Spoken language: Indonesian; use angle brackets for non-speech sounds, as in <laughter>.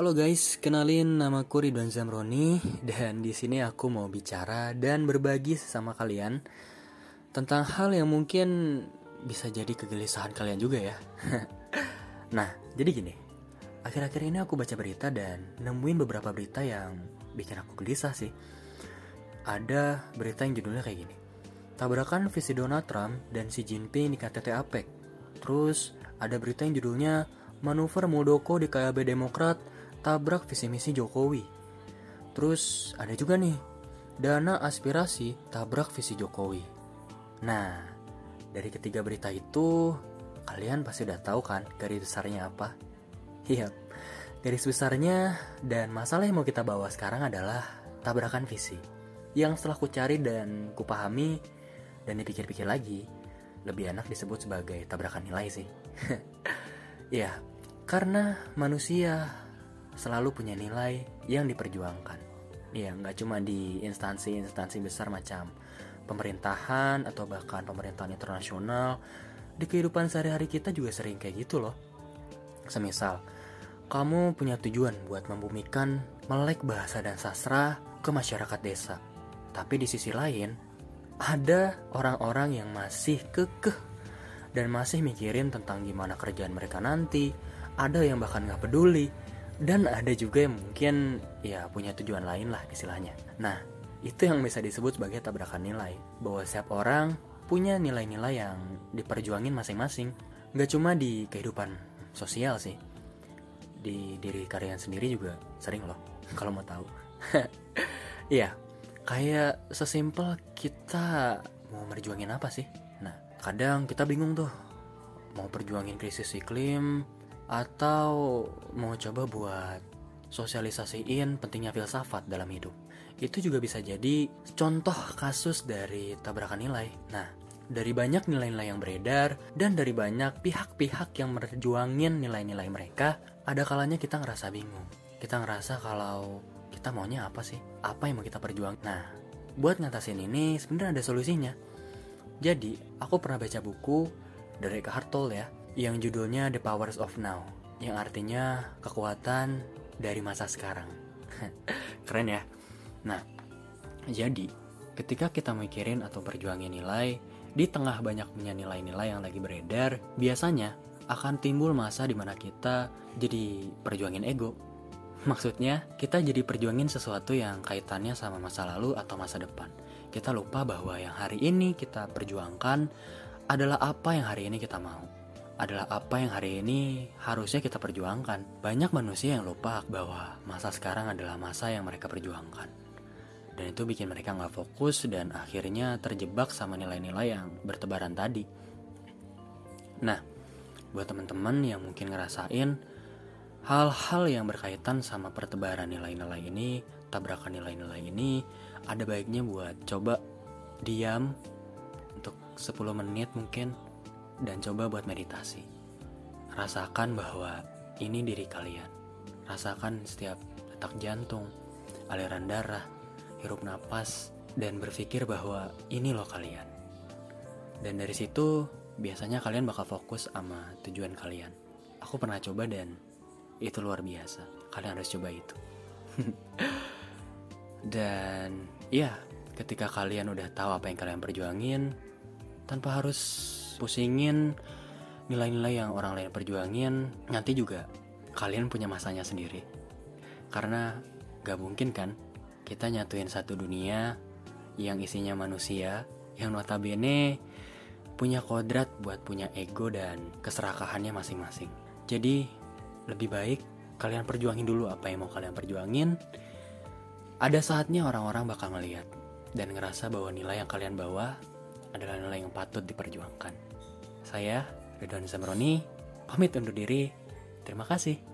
Halo guys, kenalin namaku Ridwan Zamroni dan di sini aku mau bicara dan berbagi sama kalian tentang hal yang mungkin bisa jadi kegelisahan kalian juga ya. <laughs> nah, jadi gini. Akhir-akhir ini aku baca berita dan nemuin beberapa berita yang bikin aku gelisah sih. Ada berita yang judulnya kayak gini. Tabrakan visi Donald Trump dan Xi Jinping di KTT APEC. Terus ada berita yang judulnya Manuver Muldoko di KLB Demokrat tabrak visi misi Jokowi. Terus ada juga nih, dana aspirasi tabrak visi Jokowi. Nah, dari ketiga berita itu, kalian pasti udah tahu kan garis besarnya apa? <laughs> Iya, garis besarnya dan masalah yang mau kita bawa sekarang adalah tabrakan visi. Yang setelah ku cari dan ku pahami dan dipikir-pikir lagi, lebih enak disebut sebagai tabrakan nilai sih. <laughs> ya, karena manusia selalu punya nilai yang diperjuangkan. Ya, nggak cuma di instansi-instansi besar macam pemerintahan atau bahkan pemerintahan internasional. Di kehidupan sehari-hari kita juga sering kayak gitu loh. Semisal, kamu punya tujuan buat membumikan melek bahasa dan sastra ke masyarakat desa. Tapi di sisi lain, ada orang-orang yang masih kekeh dan masih mikirin tentang gimana kerjaan mereka nanti. Ada yang bahkan nggak peduli dan ada juga yang mungkin ya punya tujuan lain lah istilahnya. Nah, itu yang bisa disebut sebagai tabrakan nilai. Bahwa setiap orang punya nilai-nilai yang diperjuangin masing-masing. Gak cuma di kehidupan sosial sih. Di diri kalian sendiri juga sering loh, <laughs> kalau mau tahu. <laughs> Iya, kayak sesimpel kita mau merjuangin apa sih? Nah, kadang kita bingung tuh. Mau perjuangin krisis iklim, atau mau coba buat sosialisasiin pentingnya filsafat dalam hidup. Itu juga bisa jadi contoh kasus dari tabrakan nilai. Nah, dari banyak nilai-nilai yang beredar dan dari banyak pihak-pihak yang merjuangin nilai-nilai mereka, ada kalanya kita ngerasa bingung. Kita ngerasa kalau kita maunya apa sih? Apa yang mau kita perjuang? Nah, buat ngatasin ini sebenarnya ada solusinya. Jadi, aku pernah baca buku dari Eckhart Tolle ya, yang judulnya The Powers of Now, yang artinya kekuatan dari masa sekarang. <laughs> Keren ya? Nah, jadi ketika kita mikirin atau berjuangin nilai, di tengah banyaknya nilai-nilai yang lagi beredar, biasanya akan timbul masa di mana kita jadi perjuangin ego. <laughs> Maksudnya, kita jadi perjuangin sesuatu yang kaitannya sama masa lalu atau masa depan. Kita lupa bahwa yang hari ini kita perjuangkan adalah apa yang hari ini kita mau adalah apa yang hari ini harusnya kita perjuangkan. Banyak manusia yang lupa bahwa masa sekarang adalah masa yang mereka perjuangkan. Dan itu bikin mereka nggak fokus dan akhirnya terjebak sama nilai-nilai yang bertebaran tadi. Nah, buat teman-teman yang mungkin ngerasain hal-hal yang berkaitan sama pertebaran nilai-nilai ini, tabrakan nilai-nilai ini, ada baiknya buat coba diam untuk 10 menit mungkin dan coba buat meditasi. Rasakan bahwa ini diri kalian. Rasakan setiap detak jantung, aliran darah, hirup napas, dan berpikir bahwa ini loh kalian. Dan dari situ biasanya kalian bakal fokus sama tujuan kalian. Aku pernah coba dan itu luar biasa. Kalian harus coba itu. <laughs> dan ya, ketika kalian udah tahu apa yang kalian perjuangin, tanpa harus pusingin nilai-nilai yang orang lain perjuangin nanti juga kalian punya masanya sendiri. Karena gak mungkin kan kita nyatuin satu dunia yang isinya manusia yang notabene punya kodrat buat punya ego dan keserakahannya masing-masing. Jadi lebih baik kalian perjuangin dulu apa yang mau kalian perjuangin. Ada saatnya orang-orang bakal ngeliat dan ngerasa bahwa nilai yang kalian bawa adalah nilai yang patut diperjuangkan. Saya, Ridwan Zamroni, pamit undur diri. Terima kasih.